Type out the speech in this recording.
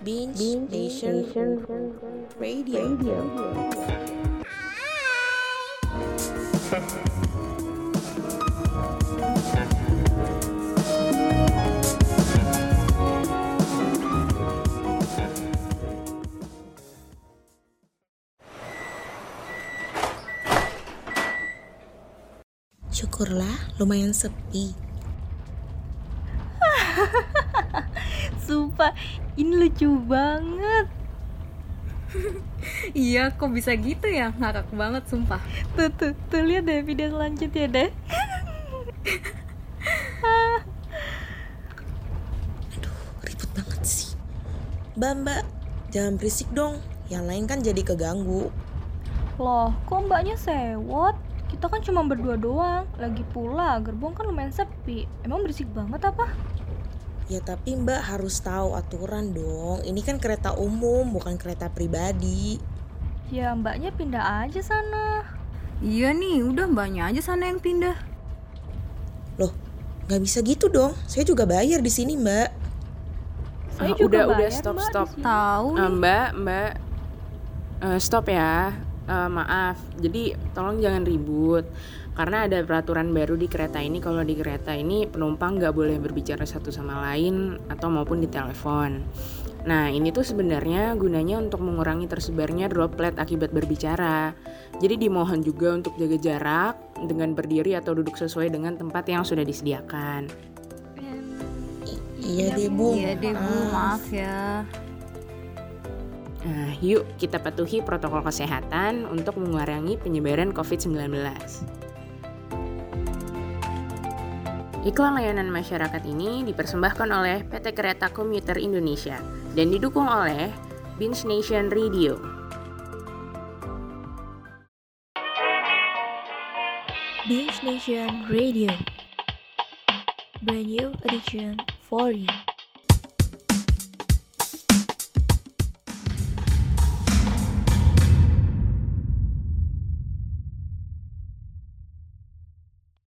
Binge, Nation, Radio. Syukurlah lumayan sepi. Sumpah, ini lucu banget. Iya, kok bisa gitu ya? Ngakak banget, sumpah. Tuh, tuh, tuh lihat deh video selanjutnya deh. Ribut banget sih. Mbak, mbak, jangan berisik dong. Yang lain kan jadi keganggu. Loh, kok mbaknya sewot? Kita kan cuma berdua doang. Lagi pula, gerbong kan lumayan sepi. Emang berisik banget apa? Ya tapi mbak harus tahu aturan dong. Ini kan kereta umum, bukan kereta pribadi. Ya mbaknya pindah aja sana. Iya nih, udah mbaknya aja sana yang pindah. Loh, nggak bisa gitu dong. Saya juga bayar di sini mbak. Saya Ah, juga udah, udah, bayar, stop, Mbak, stop. Tahu nih. mbak, mbak, Eh, stop ya. Eh, maaf, jadi tolong jangan ribut. Karena ada peraturan baru di kereta ini. Kalau di kereta ini penumpang nggak boleh berbicara satu sama lain atau maupun di telepon. Nah, ini tuh sebenarnya gunanya untuk mengurangi tersebarnya droplet akibat berbicara. Jadi dimohon juga untuk jaga jarak dengan berdiri atau duduk sesuai dengan tempat yang sudah disediakan. I- iya deh bu. Iya deh, Bu. Maaf ya. Nah, yuk kita patuhi protokol kesehatan untuk mengurangi penyebaran COVID-19. Iklan layanan masyarakat ini dipersembahkan oleh PT Kereta Komuter Indonesia dan didukung oleh Binge Nation Radio. Binge Nation Radio. Brand new edition for you.